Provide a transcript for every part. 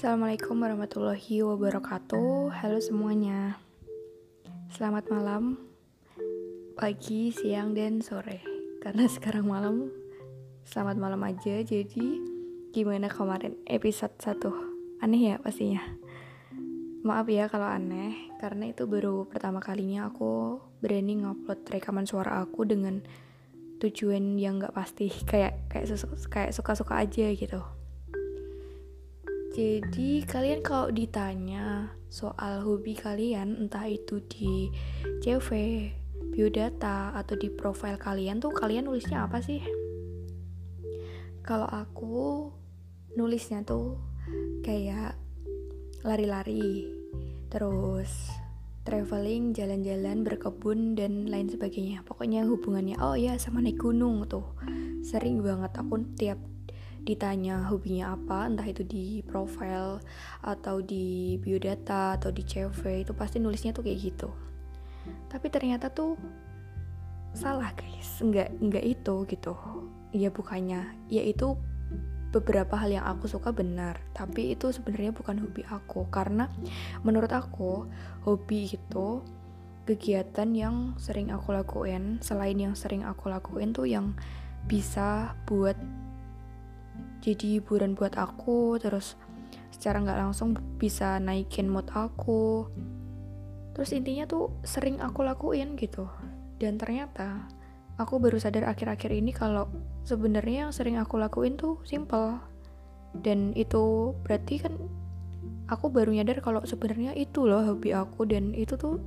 Assalamualaikum warahmatullahi wabarakatuh. Halo semuanya. Selamat malam, pagi, siang, dan sore. Karena sekarang malam, selamat malam aja. Jadi, gimana kemarin episode 1? Aneh ya pastinya. Maaf ya kalau aneh, karena itu baru pertama kalinya aku berani ngupload rekaman suara aku dengan tujuan yang gak pasti, kayak kayak kayak suka-suka aja gitu. Jadi kalian kalau ditanya soal hobi kalian entah itu di CV, biodata atau di profile kalian tuh kalian nulisnya apa sih? Kalau aku nulisnya tuh kayak lari-lari, terus traveling, jalan-jalan, berkebun dan lain sebagainya. Pokoknya hubungannya oh ya sama naik gunung tuh. Sering banget aku tiap ditanya hobinya apa entah itu di profile atau di biodata atau di CV itu pasti nulisnya tuh kayak gitu. Tapi ternyata tuh salah guys. Nggak nggak itu gitu. Ya bukannya ya itu beberapa hal yang aku suka benar tapi itu sebenarnya bukan hobi aku. Karena menurut aku hobi itu kegiatan yang sering aku lakuin selain yang sering aku lakuin tuh yang bisa buat jadi hiburan buat aku terus secara nggak langsung bisa naikin mood aku. Terus intinya tuh sering aku lakuin gitu. Dan ternyata aku baru sadar akhir-akhir ini kalau sebenarnya yang sering aku lakuin tuh simple. Dan itu berarti kan aku baru nyadar kalau sebenarnya itu loh hobi aku dan itu tuh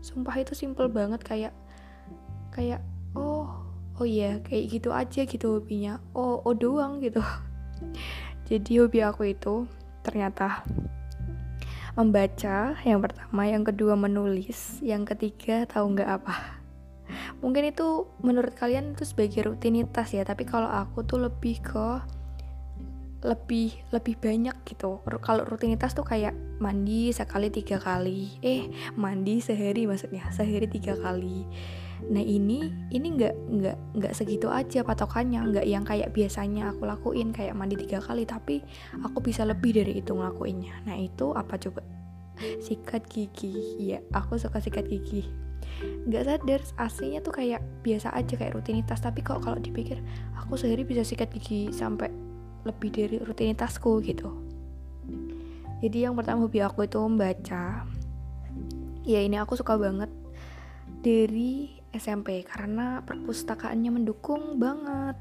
sumpah itu simple banget kayak kayak oh oh iya kayak gitu aja gitu hobinya. Oh oh doang gitu. Jadi hobi aku itu ternyata membaca yang pertama. Yang kedua menulis. Yang ketiga tahu nggak apa. Mungkin itu menurut kalian itu sebagai rutinitas ya tapi kalau aku tuh lebih ke lebih lebih banyak gitu. Kalau rutinitas tuh kayak mandi sekali tiga kali. Eh mandi sehari maksudnya sehari tiga kali nah ini ini nggak nggak nggak segitu aja patokannya nggak yang kayak biasanya aku lakuin kayak mandi tiga kali tapi aku bisa lebih dari itu ngelakuinnya. Nah itu apa coba? Sikat gigi. Ya aku suka sikat gigi. Nggak sadar aslinya tuh kayak biasa aja kayak rutinitas. Tapi kok kalau dipikir aku sehari bisa sikat gigi sampai lebih dari rutinitasku gitu. Jadi yang pertama hobi aku itu membaca. Ya ini aku suka banget. Dari SMP karena perpustakaannya mendukung banget.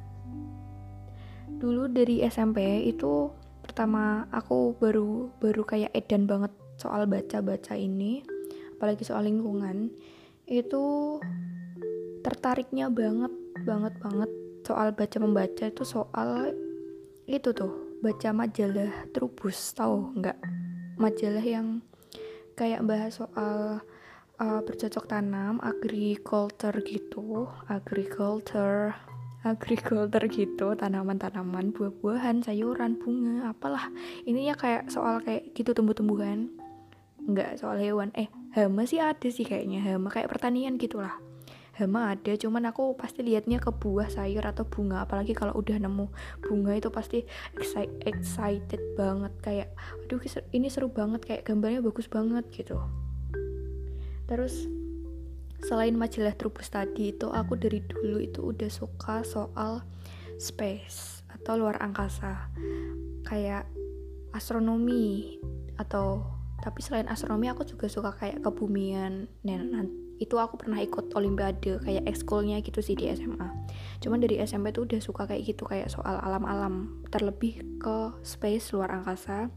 Dulu dari SMP itu pertama aku baru baru kayak edan banget soal baca-baca ini, apalagi soal lingkungan. Itu tertariknya banget banget banget soal baca membaca itu soal itu tuh baca majalah Trubus tahu nggak majalah yang kayak bahas soal uh, bercocok tanam, agriculture gitu, agriculture, agriculture gitu, tanaman-tanaman, buah-buahan, sayuran, bunga, apalah. Ini ya kayak soal kayak gitu tumbuh-tumbuhan. Enggak soal hewan. Eh, hama sih ada sih kayaknya, hama kayak pertanian gitulah. Hama ada, cuman aku pasti liatnya ke buah, sayur atau bunga. Apalagi kalau udah nemu bunga itu pasti excited banget kayak, aduh ini seru banget kayak gambarnya bagus banget gitu terus selain majalah Trubus tadi itu aku dari dulu itu udah suka soal space atau luar angkasa. Kayak astronomi atau tapi selain astronomi aku juga suka kayak kebumian. Nah, itu aku pernah ikut olimpiade kayak ekskulnya gitu sih di SMA cuman dari SMP tuh udah suka kayak gitu kayak soal alam-alam terlebih ke space luar angkasa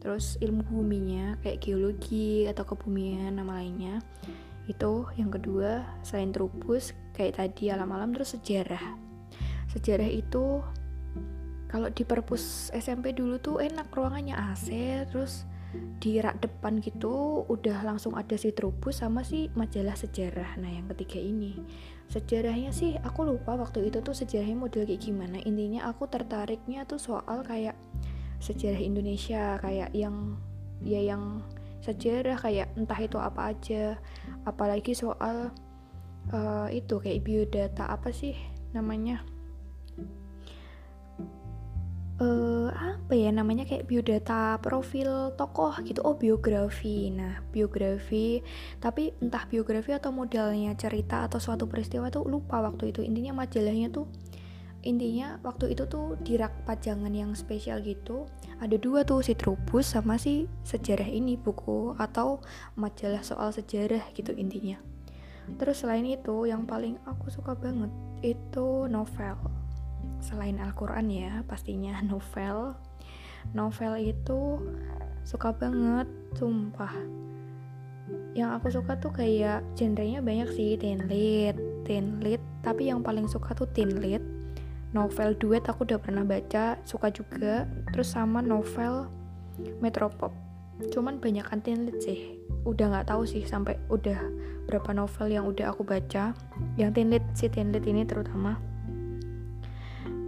terus ilmu buminya kayak geologi atau kebumian nama lainnya. Itu yang kedua selain trubus kayak tadi alam-alam terus sejarah. Sejarah itu kalau di perpus SMP dulu tuh enak ruangannya AC terus di rak depan gitu udah langsung ada si trubus sama si majalah sejarah. Nah yang ketiga ini. Sejarahnya sih aku lupa waktu itu tuh sejarahnya model kayak gimana. Intinya aku tertariknya tuh soal kayak sejarah Indonesia kayak yang ya yang sejarah kayak entah itu apa aja. Apalagi soal uh, itu kayak biodata apa sih namanya? Uh, apa ya namanya kayak biodata profil tokoh gitu. Oh biografi. Nah biografi. Tapi entah biografi atau modelnya cerita atau suatu peristiwa tuh lupa waktu itu. Intinya majalahnya tuh intinya waktu itu tuh di rak pajangan yang spesial gitu ada dua tuh si Trubus sama si sejarah ini buku atau majalah soal sejarah gitu intinya. Terus selain itu yang paling aku suka banget itu novel. Selain Al-Quran ya pastinya novel. Novel itu suka banget sumpah. Yang aku suka tuh kayak genrenya banyak sih teen lit teen lit. Tapi yang paling suka tuh teen lit novel duet aku udah pernah baca suka juga. Terus sama novel metropop. Cuman banyak teen sih. Udah nggak tahu sih sampai udah berapa novel yang udah aku baca. Yang teen lit si teen lit ini terutama.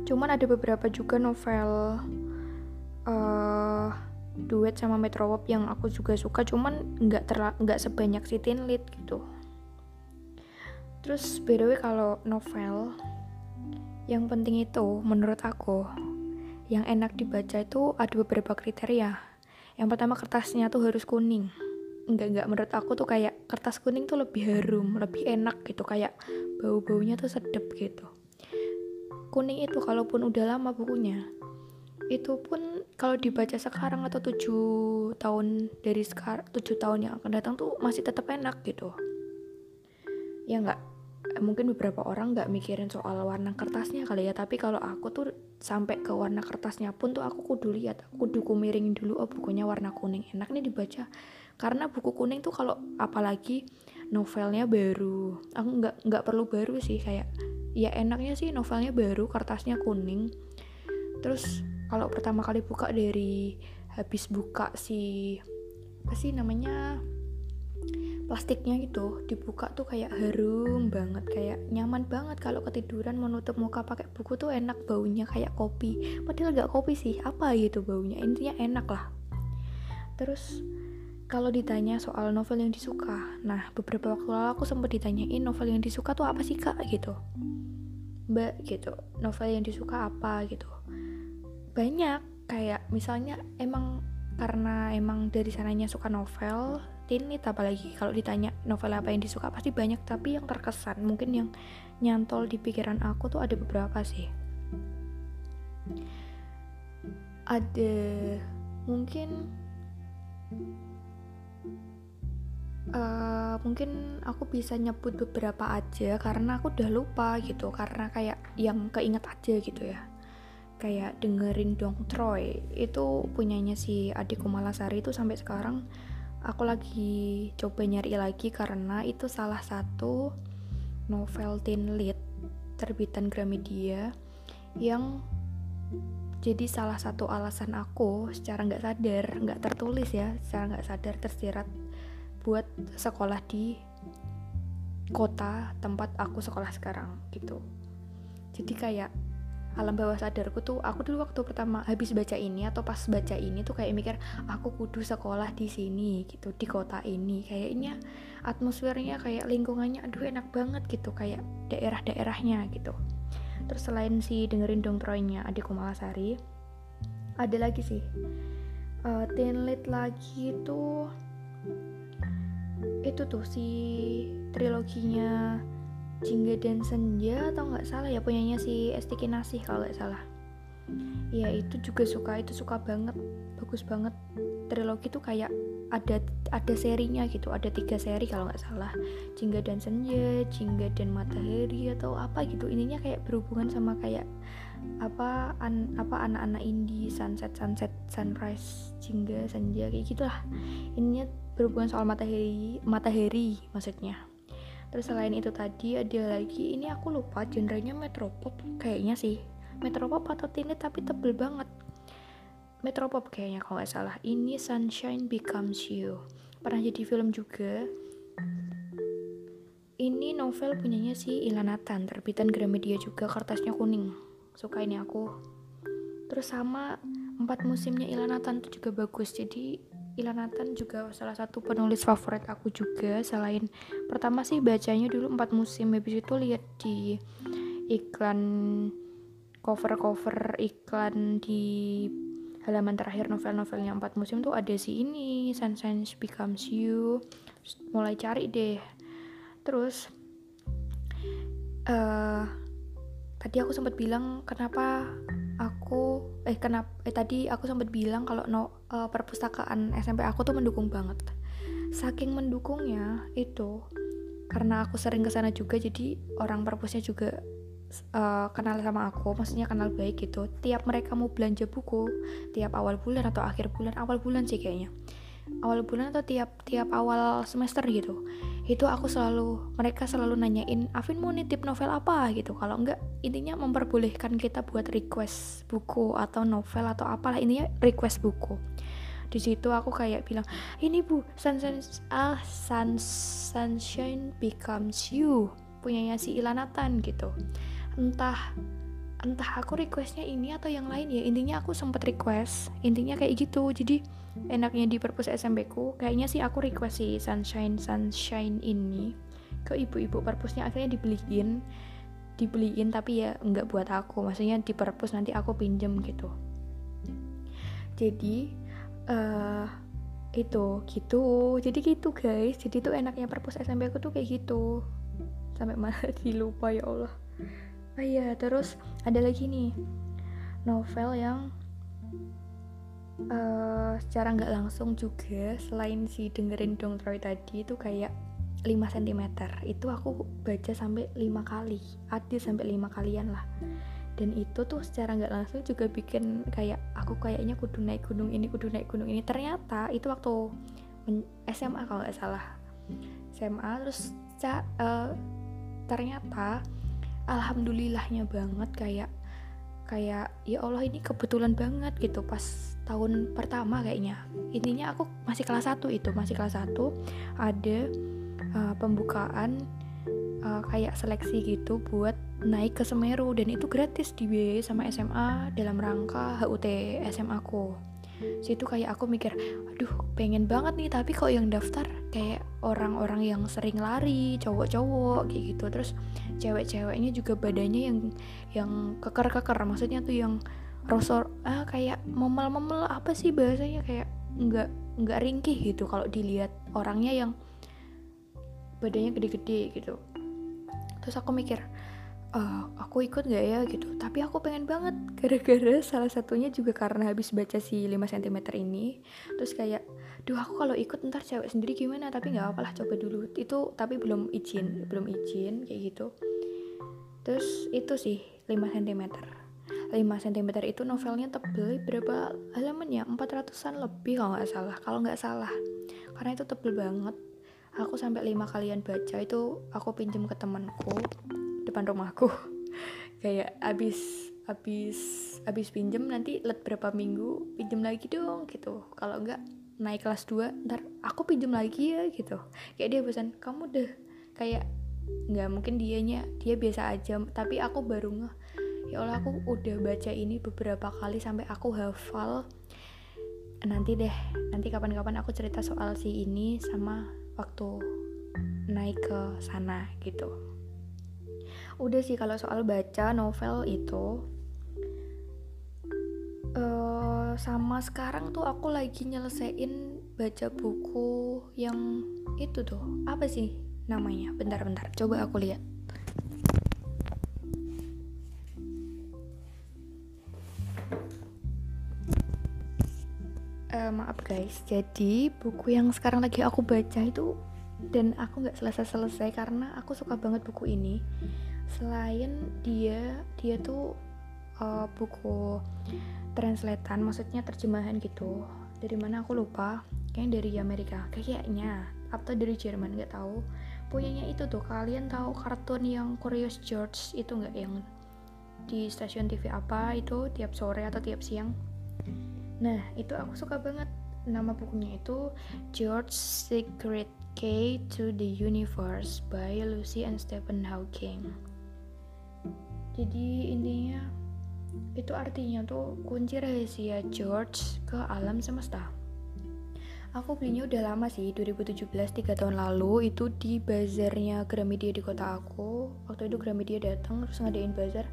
Cuman ada beberapa juga novel uh, duet sama metropop yang aku juga suka. Cuman nggak nggak sebanyak si teen lit gitu. Terus by kalau novel yang penting itu menurut aku yang enak dibaca itu ada beberapa kriteria. Yang pertama kertasnya tuh harus kuning. Enggak enggak menurut aku tuh kayak kertas kuning tuh lebih harum, lebih enak gitu kayak bau-baunya tuh sedep gitu. Kuning itu kalaupun udah lama bukunya, itu pun kalau dibaca sekarang atau tujuh tahun dari sekarang tujuh tahun yang akan datang tuh masih tetap enak gitu ya enggak mungkin beberapa orang nggak mikirin soal warna kertasnya kali ya. Tapi kalau aku tuh sampai ke warna kertasnya pun tuh aku kudu lihat aku kudu kumiringin dulu oh bukunya warna kuning enak nih dibaca. Karena buku kuning tuh kalau apalagi novelnya baru aku nggak nggak perlu baru sih kayak ya enaknya sih novelnya baru kertasnya kuning. Terus kalau pertama kali buka dari habis buka si apa sih namanya plastiknya gitu dibuka tuh kayak harum banget kayak nyaman banget kalau ketiduran menutup muka pakai buku tuh enak baunya kayak kopi. Padahal gak kopi sih apa gitu baunya? Intinya enak lah. Terus kalau ditanya soal novel yang disuka nah beberapa waktu lalu aku sempat ditanyain novel yang disuka tuh apa sih kak? Gitu. Mbak gitu novel yang disuka apa? Gitu. Banyak kayak misalnya emang karena emang dari sananya suka novel ini apalagi kalau ditanya novel apa yang disuka pasti banyak tapi yang terkesan mungkin yang nyantol di pikiran aku tuh ada beberapa sih. Ada mungkin uh, mungkin aku bisa nyebut beberapa aja karena aku udah lupa gitu karena kayak yang keinget aja gitu ya. Kayak dengerin dong Troy itu punyanya si adikku Malasari itu sampai sekarang aku lagi coba nyari lagi karena itu salah satu novel teen lit terbitan Gramedia yang jadi salah satu alasan aku secara nggak sadar nggak tertulis ya secara nggak sadar tersirat buat sekolah di kota tempat aku sekolah sekarang gitu. Jadi kayak alam bawah sadarku tuh aku dulu waktu pertama habis baca ini atau pas baca ini tuh kayak mikir aku kudu sekolah di sini gitu di kota ini. Kayaknya atmosfernya kayak lingkungannya aduh enak banget gitu kayak daerah-daerahnya gitu. Terus selain si dengerin dong Troynya adikku Malasari ada lagi sih. Uh, teen lit lagi tuh itu tuh si triloginya Jingga dan Senja atau nggak salah ya punyanya si Esti Kinasih kalau nggak salah. Ya itu juga suka itu suka banget bagus banget. Trilogi tuh kayak ada ada serinya gitu ada tiga seri kalau nggak salah. Jingga dan Senja Jingga dan Matahari atau apa gitu. Ininya kayak berhubungan sama kayak apa an, apa anak-anak indie sunset sunset sunrise Jingga Senja kayak gitulah. Ininya berhubungan soal matahari matahari maksudnya terus selain itu tadi ada lagi ini aku lupa genrenya metropop kayaknya sih. Metropop atau tini tapi tebel banget. Metropop kayaknya kalau nggak salah. Ini Sunshine Becomes You. Pernah jadi film juga. Ini novel punyanya si Ilanatan terbitan Gramedia juga kertasnya kuning. Suka ini aku. Terus sama empat musimnya Ilanatan itu juga bagus. Jadi Ilanatan juga salah satu penulis favorit aku juga. Selain pertama sih bacanya dulu empat musim habis itu lihat di iklan cover-cover iklan di halaman terakhir novel-novelnya empat musim tuh ada si ini Sunshine Becomes You. Mulai cari deh. Terus uh, tadi aku sempat bilang kenapa aku eh kenapa eh tadi aku sempat bilang kalau no uh, perpustakaan SMP aku tuh mendukung banget. Saking mendukungnya itu karena aku sering ke sana juga jadi orang perpusnya juga uh, kenal sama aku maksudnya kenal baik gitu. Tiap mereka mau belanja buku tiap awal bulan atau akhir bulan awal bulan sih kayaknya awal bulan atau tiap tiap awal semester gitu itu aku selalu mereka selalu nanyain Afin mau nitip novel apa? gitu. Kalau enggak intinya memperbolehkan kita buat request buku atau novel atau apalah intinya request buku. Di situ aku kayak bilang ini bu sunshine ah sun, sunshine becomes you punyanya si Ilanatan gitu. Entah entah aku requestnya ini atau yang lain ya intinya aku sempet request intinya kayak gitu. Jadi enaknya di perpus SMP ku kayaknya sih aku request si sunshine sunshine ini ke ibu-ibu perpusnya akhirnya dibeliin dibeliin tapi ya nggak buat aku maksudnya di perpus nanti aku pinjem gitu. Jadi uh, itu gitu. Jadi gitu guys. Jadi tuh enaknya perpus SMP aku tuh kayak gitu. Sampai mana dilupa ya Allah oh iya terus ada lagi nih novel yang uh, secara nggak langsung juga selain si dengerin dong Troy tadi itu kayak 5 cm itu aku baca sampai 5 kali adil sampai 5 kalian lah. Dan itu tuh secara nggak langsung juga bikin kayak aku kayaknya kudu naik gunung ini kudu naik gunung ini. Ternyata itu waktu SMA kalau nggak salah. SMA terus uh, ternyata alhamdulillahnya banget kayak kayak ya Allah ini kebetulan banget gitu pas tahun pertama kayaknya. Intinya aku masih kelas 1 itu masih kelas 1 ada uh, pembukaan uh, kayak seleksi gitu buat naik ke Semeru dan itu gratis dibiayai sama SMA dalam rangka HUT SMA aku situ kayak aku mikir aduh pengen banget nih. Tapi kok yang daftar kayak orang-orang yang sering lari cowok-cowok kayak gitu. Terus cewek-ceweknya juga badannya yang yang keker-keker. Maksudnya tuh yang rosor ah kayak memel-memel apa sih bahasanya? Kayak nggak nggak ringkih gitu kalau dilihat orangnya yang badannya gede-gede gitu. Terus aku mikir uh, aku ikut gak ya? Gitu. Tapi aku pengen banget gara-gara salah satunya juga karena habis baca si 5 cm ini. Terus kayak duh aku kalau ikut ntar cewek sendiri gimana? Tapi nggak apalah coba dulu. Itu tapi belum izin belum izin kayak gitu. Terus itu sih 5 cm 5 cm itu novelnya tebel berapa halaman ya? 400an lebih kalau nggak salah. Kalau nggak salah. Karena itu tebel banget. Aku sampai lima kalian baca itu aku pinjam ke temanku depan rumahku. Kayak abis abis abis pinjem nanti let berapa minggu pinjem lagi dong gitu. Kalau enggak naik kelas 2 ntar aku pinjem lagi ya gitu. Kayak dia pesan kamu deh. Kayak nggak mungkin dianya dia biasa aja. Tapi aku baru ngeh ya Allah aku udah baca ini beberapa kali sampai aku hafal. Nanti deh nanti kapan-kapan aku cerita soal si ini sama waktu naik ke sana gitu udah sih kalau soal baca novel itu uh, sama sekarang tuh aku lagi nyelesain baca buku yang itu tuh. Apa sih namanya? Bentar-bentar coba aku lihat. Uh, maaf guys. Jadi buku yang sekarang lagi aku baca itu dan aku nggak selesai-selesai karena aku suka banget buku ini. Selain dia dia tuh uh, buku translatean maksudnya terjemahan gitu. Dari mana aku lupa. Kayaknya dari Amerika. Kayaknya. Atau dari Jerman nggak tahu. Punyanya itu tuh kalian tahu kartun yang Curious George itu nggak? Yang di stasiun TV apa itu tiap sore atau tiap siang? Nah itu aku suka banget. Nama bukunya itu George Secret Key to the Universe by Lucy and Stephen Hawking. Jadi intinya itu artinya tuh kunci rahasia George ke alam semesta. aku belinya udah lama sih 2017 tiga tahun lalu. Itu di bazarnya Gramedia di kota aku. Waktu itu Gramedia datang terus ngadain bazar.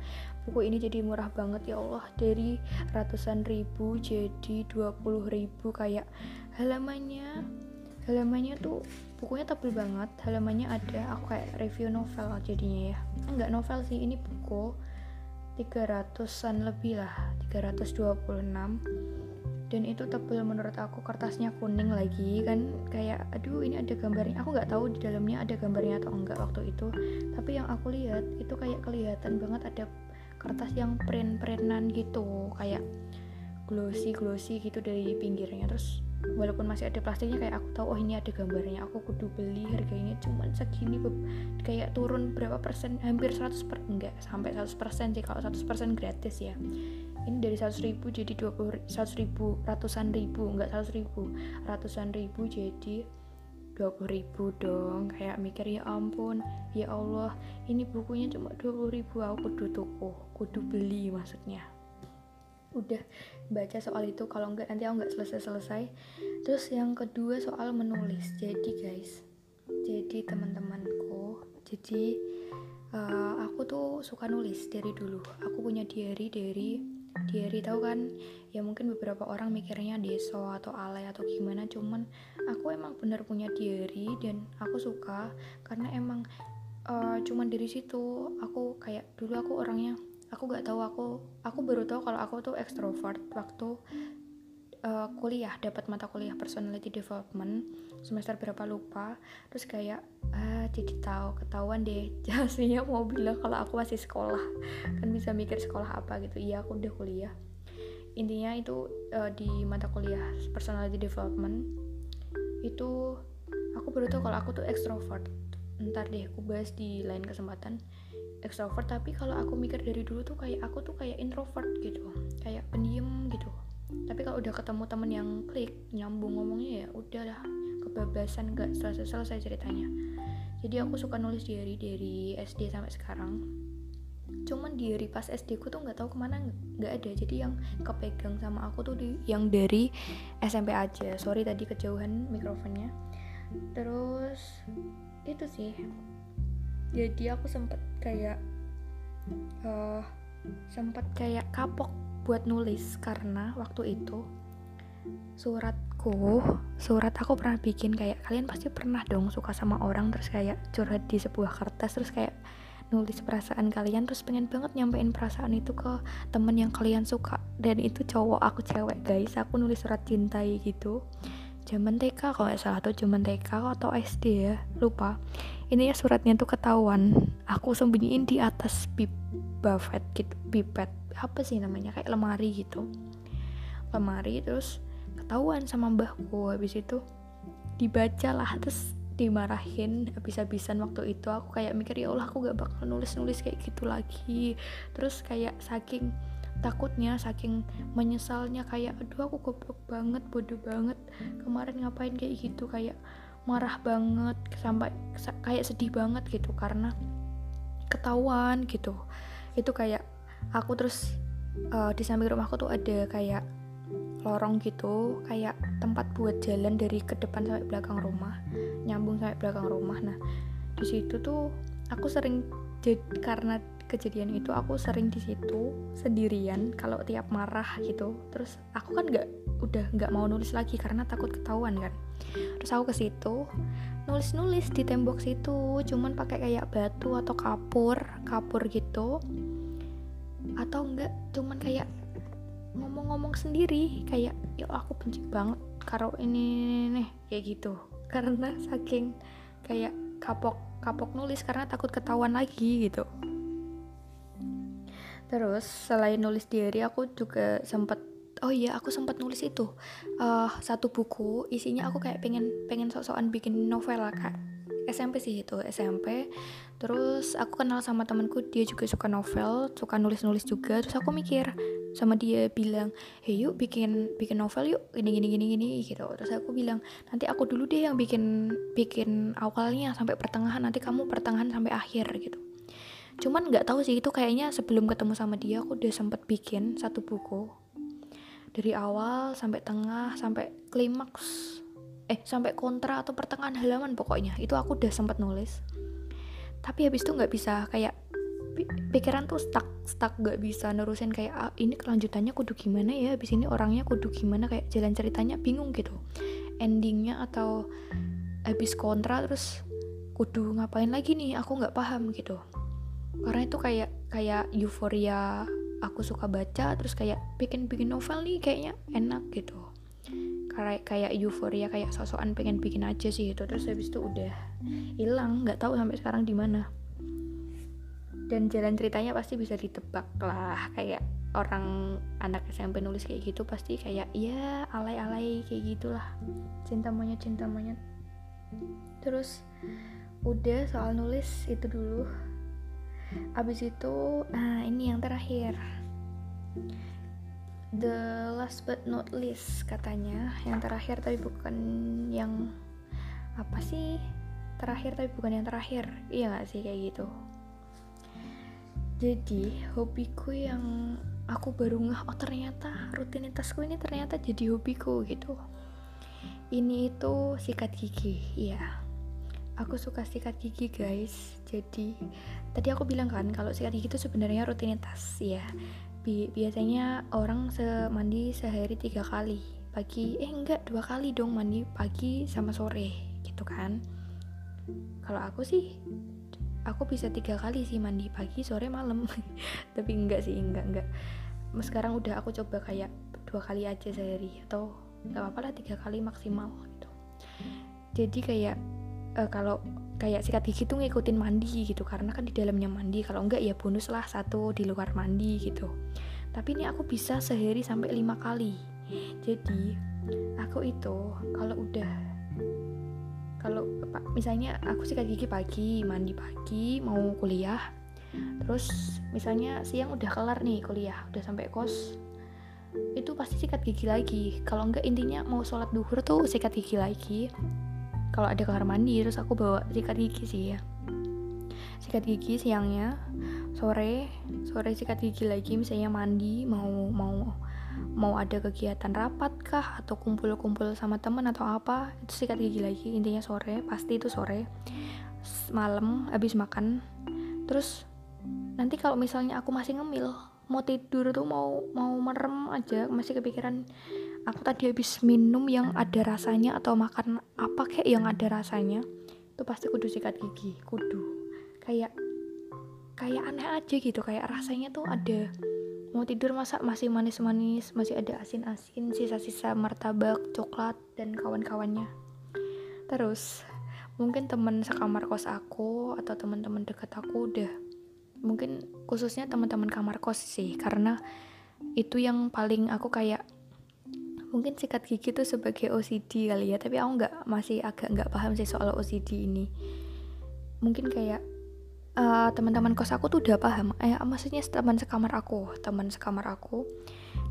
Buku ini jadi murah banget ya Allah. Dari ratusan ribu jadi 20 ribu kayak halamannya. Halamannya tuh bukunya tebel banget halamannya ada aku kayak review novel jadinya ya. Enggak novel sih ini buku. 300an lebih lah 326 dan itu tebel menurut aku kertasnya kuning lagi kan. Kayak aduh ini ada gambarnya. Aku nggak tahu di dalamnya ada gambarnya atau enggak waktu itu. Tapi yang aku lihat itu kayak kelihatan banget ada kertas yang print-printan gitu. Kayak glossy glossy gitu dari pinggirnya. Terus walaupun masih ada plastiknya kayak aku tahu oh ini ada gambarnya. Aku kudu beli harganya cuma segini kayak turun berapa persen? Hampir 100 per enggak sampai 100 persen sih. Kalau 100 persen gratis ya. Ini dari 100 ribu jadi 20 100 ribu ratusan ribu. Enggak 100 ribu. Ratusan ribu jadi 20 ribu dong. Kayak mikir ya ampun ya Allah. Ini bukunya cuma 20 ribu. Aku kudu tuku kudu beli maksudnya udah baca soal itu kalau enggak nanti aku nggak selesai-selesai. Terus yang kedua soal menulis. Jadi guys jadi teman-temanku jadi uh, aku tuh suka nulis dari dulu. Aku punya diary dari diary tahu kan? Ya mungkin beberapa orang mikirnya deso atau alay atau gimana cuman aku emang bener punya diary dan aku suka karena emang uh, cuman dari situ aku kayak dulu aku orangnya aku gak tahu aku aku baru tahu kalau aku tuh ekstrovert waktu uh, kuliah dapat mata kuliah personality development semester berapa lupa. Terus kayak ah jadi tahu ketahuan deh. Jasminya mau bilang kalau aku masih sekolah kan bisa mikir sekolah apa gitu. Iya aku udah kuliah. Intinya itu uh, di mata kuliah personality development itu aku baru tahu kalau aku tuh extrovert. Ntar deh aku bahas di lain kesempatan extrovert tapi kalau aku mikir dari dulu tuh kayak aku tuh kayak introvert gitu. Kayak pendiam gitu. Tapi kalau udah ketemu temen yang klik nyambung ngomongnya ya udah lah. Kebablasan gak selesai selesai ceritanya. Jadi aku suka nulis diary dari SD sampai sekarang. Cuman diary pas SD ku tuh nggak tahu ke mana nggak ada. Jadi yang kepegang sama aku tuh di, yang dari SMP aja. Sorry tadi kejauhan mikrofonnya. Terus itu sih jadi aku sempet kayak uh, sempet kayak kapok buat nulis karena waktu itu suratku surat aku pernah bikin kayak kalian pasti pernah dong suka sama orang terus kayak curhat di sebuah kertas terus kayak nulis perasaan kalian terus pengen banget nyampein perasaan itu ke temen yang kalian suka. Dan itu cowok aku cewek guys aku nulis surat cintai gitu zaman TK kalau nggak salah tuh zaman TK atau SD ya lupa. Ini ya suratnya tuh ketahuan. Aku sembunyiin di atas pip buffet gitu pipet apa sih namanya? Kayak lemari gitu. Lemari terus ketahuan sama mbahku. Habis itu dibaca lah terus dimarahin habis-habisan waktu itu. Aku kayak mikir ya Allah aku gak bakal nulis-nulis kayak gitu lagi. Terus kayak saking takutnya saking menyesalnya kayak aduh aku goblok banget bodoh banget. Kemarin ngapain kayak gitu? Kayak marah banget sampai kayak sedih banget gitu karena ketahuan gitu. Itu kayak aku terus uh, di samping rumahku tuh ada kayak lorong gitu kayak tempat buat jalan dari ke depan sampai belakang rumah nyambung sampai belakang rumah. Nah di situ tuh aku sering jadi karena kejadian itu aku sering di situ sendirian kalau tiap marah gitu. Terus aku kan nggak udah nggak mau nulis lagi karena takut ketahuan kan. Terus aku ke situ nulis nulis di tembok situ cuman pakai kayak batu atau kapur kapur gitu. Atau enggak cuman kayak ngomong-ngomong sendiri kayak ya aku benci banget karo ini nih kayak gitu. Karena saking kayak kapok kapok nulis karena takut ketahuan lagi gitu terus selain nulis diary aku juga sempat oh iya aku sempat nulis itu uh, satu buku isinya aku kayak pengen pengen sok-sokan bikin novel lah kak. SMP sih itu SMP terus aku kenal sama temanku dia juga suka novel suka nulis nulis juga. Terus aku mikir sama dia bilang hey yuk bikin bikin novel yuk gini gini gini gini gitu. Terus aku bilang nanti aku dulu deh yang bikin bikin awalnya sampai pertengahan nanti kamu pertengahan sampai akhir gitu cuman nggak tahu sih itu kayaknya sebelum ketemu sama dia aku udah sempet bikin satu buku. Dari awal sampai tengah sampai klimaks. Eh sampai kontra atau pertengahan halaman pokoknya. Itu aku udah sempat nulis. Tapi habis itu nggak bisa kayak pikiran tuh stuck stuck gak bisa nerusin kayak ah, ini kelanjutannya kudu gimana ya? Habis ini orangnya kudu gimana? Kayak jalan ceritanya bingung gitu. Endingnya atau habis kontra terus kudu ngapain lagi nih? Aku nggak paham gitu karena itu kayak kayak euforia aku suka baca terus kayak bikin bikin novel nih kayaknya enak gitu. Kayak kayak euforia kayak sosokan pengen bikin aja sih gitu. Terus habis itu udah hilang nggak tahu sampai sekarang di mana. Dan jalan ceritanya pasti bisa ditebak lah. Kayak orang anak SMP nulis kayak gitu pasti kayak ya alay-alay kayak gitulah. Cinta monyet cinta monyet. Terus udah soal nulis itu dulu abis itu nah ini yang terakhir. The last but not least katanya. Yang terakhir tapi bukan yang apa sih? Terakhir tapi bukan yang terakhir. Iya gak sih kayak gitu. Jadi hobiku yang aku baru ngeh oh ternyata rutinitasku ini ternyata jadi hobiku gitu. Ini itu sikat gigi iya aku suka sikat gigi guys. Jadi tadi aku bilang kan kalau sikat gigi itu sebenarnya rutinitas ya. Bi biasanya orang se mandi sehari tiga kali. Pagi eh enggak dua kali dong mandi pagi sama sore gitu kan. Kalau aku sih aku bisa tiga kali sih mandi pagi sore malam. Tapi enggak sih enggak enggak. Sekarang udah aku coba kayak dua kali aja sehari atau nggak apa-apa lah tiga kali maksimal gitu. Jadi kayak uh, kalau kayak sikat gigi tuh ngikutin mandi gitu karena kan di dalamnya mandi kalau enggak ya bonus lah satu di luar mandi gitu. Tapi ini aku bisa sehari sampai lima kali. Jadi aku itu kalau udah kalau misalnya aku sikat gigi pagi mandi pagi mau kuliah terus misalnya siang udah kelar nih kuliah udah sampai kos itu pasti sikat gigi lagi. Kalau enggak intinya mau sholat duhur tuh sikat gigi lagi kalau ada kamar mandi terus aku bawa sikat gigi sih ya. Sikat gigi siangnya sore sore sikat gigi lagi misalnya mandi mau mau mau ada kegiatan rapat kah atau kumpul-kumpul sama temen atau apa itu sikat gigi lagi intinya sore pasti itu sore. Malam habis makan. Terus nanti kalau misalnya aku masih ngemil mau tidur tuh mau mau merem aja masih kepikiran aku tadi habis minum yang ada rasanya atau makan apa kayak yang ada rasanya itu pasti kudu sikat gigi kudu. Kayak kayak aneh aja gitu kayak rasanya tuh ada mau tidur masa masih manis-manis masih ada asin-asin sisa-sisa martabak coklat dan kawan-kawannya. Terus mungkin teman sekamar kos aku atau teman-teman dekat aku udah mungkin khususnya teman-teman kamar kos sih karena itu yang paling aku kayak mungkin sikat gigi tuh sebagai OCD kali ya tapi aku nggak masih agak nggak paham sih soal OCD ini. Mungkin kayak uh, teman-teman kos aku tuh udah paham. Eh maksudnya teman sekamar aku teman sekamar aku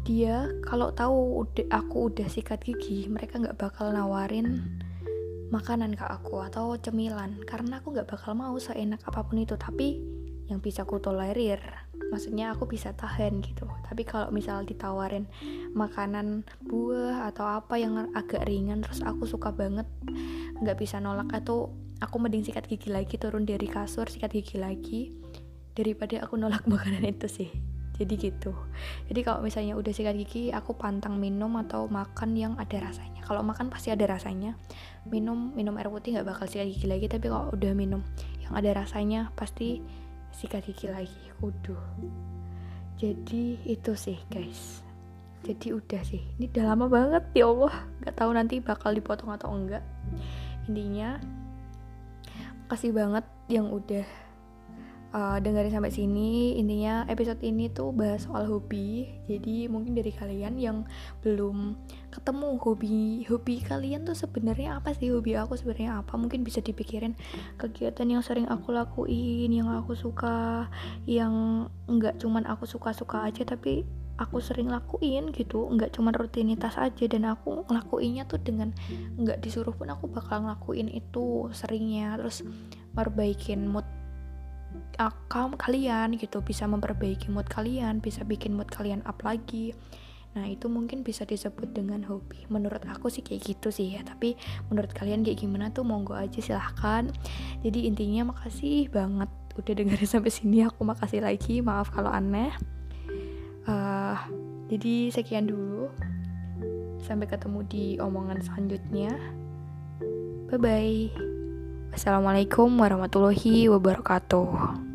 dia kalau tahu udah aku udah sikat gigi mereka nggak bakal nawarin makanan ke aku atau cemilan. Karena aku nggak bakal mau seenak apa pun itu tapi yang bisa aku tolerir maksudnya aku bisa tahan gitu. Tapi kalau misal ditawarin makanan buah atau apa yang agak ringan terus aku suka banget nggak bisa nolak atau aku mending sikat gigi lagi turun dari kasur sikat gigi lagi daripada aku nolak makanan itu sih. Jadi gitu. Jadi kalau misalnya udah sikat gigi aku pantang minum atau makan yang ada rasanya. Kalau makan pasti ada rasanya. Minum minum air putih nggak bakal sikat gigi lagi tapi kalau udah minum yang ada rasanya pasti sikat gigi lagi. Kudu jadi itu sih guys. Jadi udah sih. Ini udah lama banget ya Allah. Nggak tahu nanti bakal dipotong atau enggak. Intinya kasih banget yang udah uh, dengerin sampai sini. Intinya episode ini tuh bahas soal hobi. Jadi mungkin dari kalian yang belum ketemu hobi hobi kalian tuh sebenarnya apa sih? Hobi aku sebenarnya apa? Mungkin bisa dipikirin kegiatan yang sering aku lakuin yang aku suka yang enggak cuman aku suka-suka aja tapi aku sering lakuin gitu. Nggak cuman rutinitas aja. Dan aku ngelakuinnya tuh dengan nggak disuruh pun aku bakal ngelakuin itu seringnya. Terus merbaikin mood akam kalian gitu bisa memperbaiki mood kalian bisa bikin mood kalian up lagi Nah, itu mungkin bisa disebut dengan hobi. Menurut aku sih kayak gitu sih ya. Tapi menurut kalian kayak gimana tuh monggo aja silahkan. Jadi intinya makasih banget udah dengerin sampai sini. Aku makasih lagi. Maaf kalau aneh. Uh, jadi sekian dulu. Sampai ketemu di omongan selanjutnya. Bye bye. Wassalamualaikum warahmatullahi wabarakatuh.